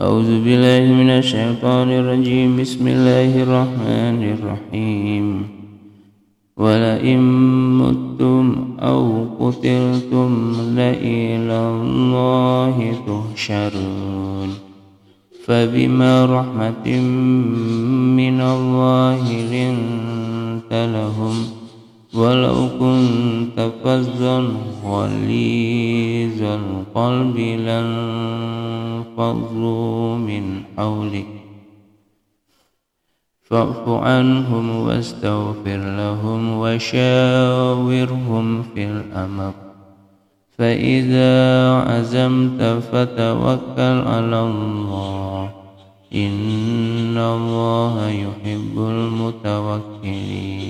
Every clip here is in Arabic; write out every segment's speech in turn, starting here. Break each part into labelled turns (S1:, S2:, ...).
S1: أعوذ بالله من الشيطان الرجيم. بسم الله الرحمن الرحيم. ولئن متم أو قتلتم لإلى الله تحشرون فبما رحمة من الله لنت لهم ولو كنت فظا غليظ القلب لانفضوا من حولك. فاعف عنهم واستغفر لهم وشاورهم في الأمر. فإذا عزمت فتوكل على الله. إن الله يحب المتوكلين.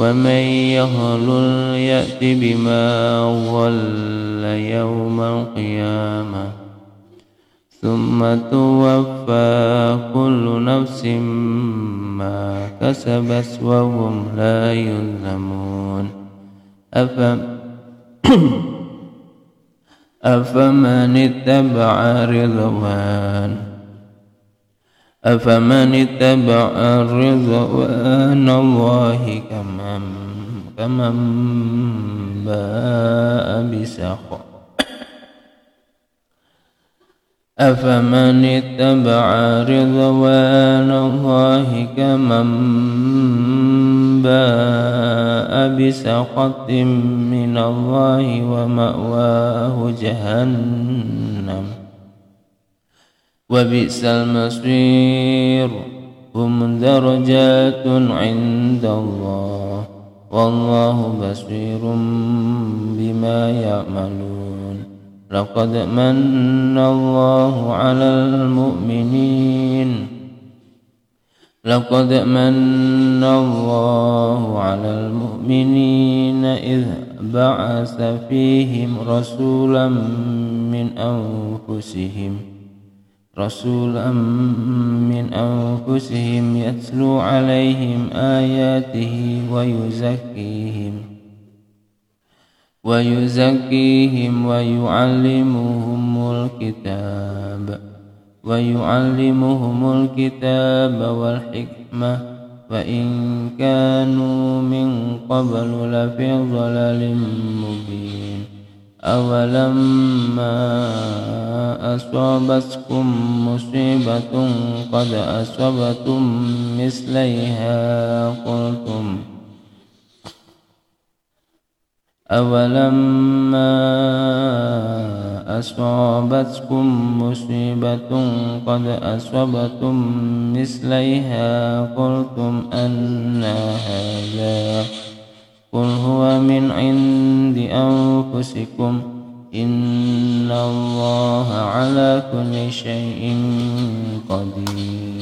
S1: ومن يهلل يأت بما غل يوم القيامة ثم توفى كل نفس ما كسبت وهم لا يظلمون. أفم أفمن اتبع رضوان أفمن اتبع رضوان الله كمن كمن باء بسخط. أفمن اتبع رضوان الله كمن باء بسخط من الله ومأواه جهنم. وبئس المصير. هم درجات عند الله. والله بصير بما يعملون. لقد من الله على المؤمنين. لقد من الله على المؤمنين إذ بعث فيهم رسولا من أنفسهم رسولا من أنفسهم يتلو عليهم آياته ويزكيهم ويزكيهم ويعلمهم الكتاب ويعلمهم الكتاب والحكمة. وإن كانوا من قبل لفي ضلال مبين. أولما أصابتكم مصيبة قد أصبتم مثليها قلتم. أولما أصابتكم مصيبة قد أصبتم مثليها قلتم أن هذا قل هو من عند أنفسكم. الله على كل شيء قدير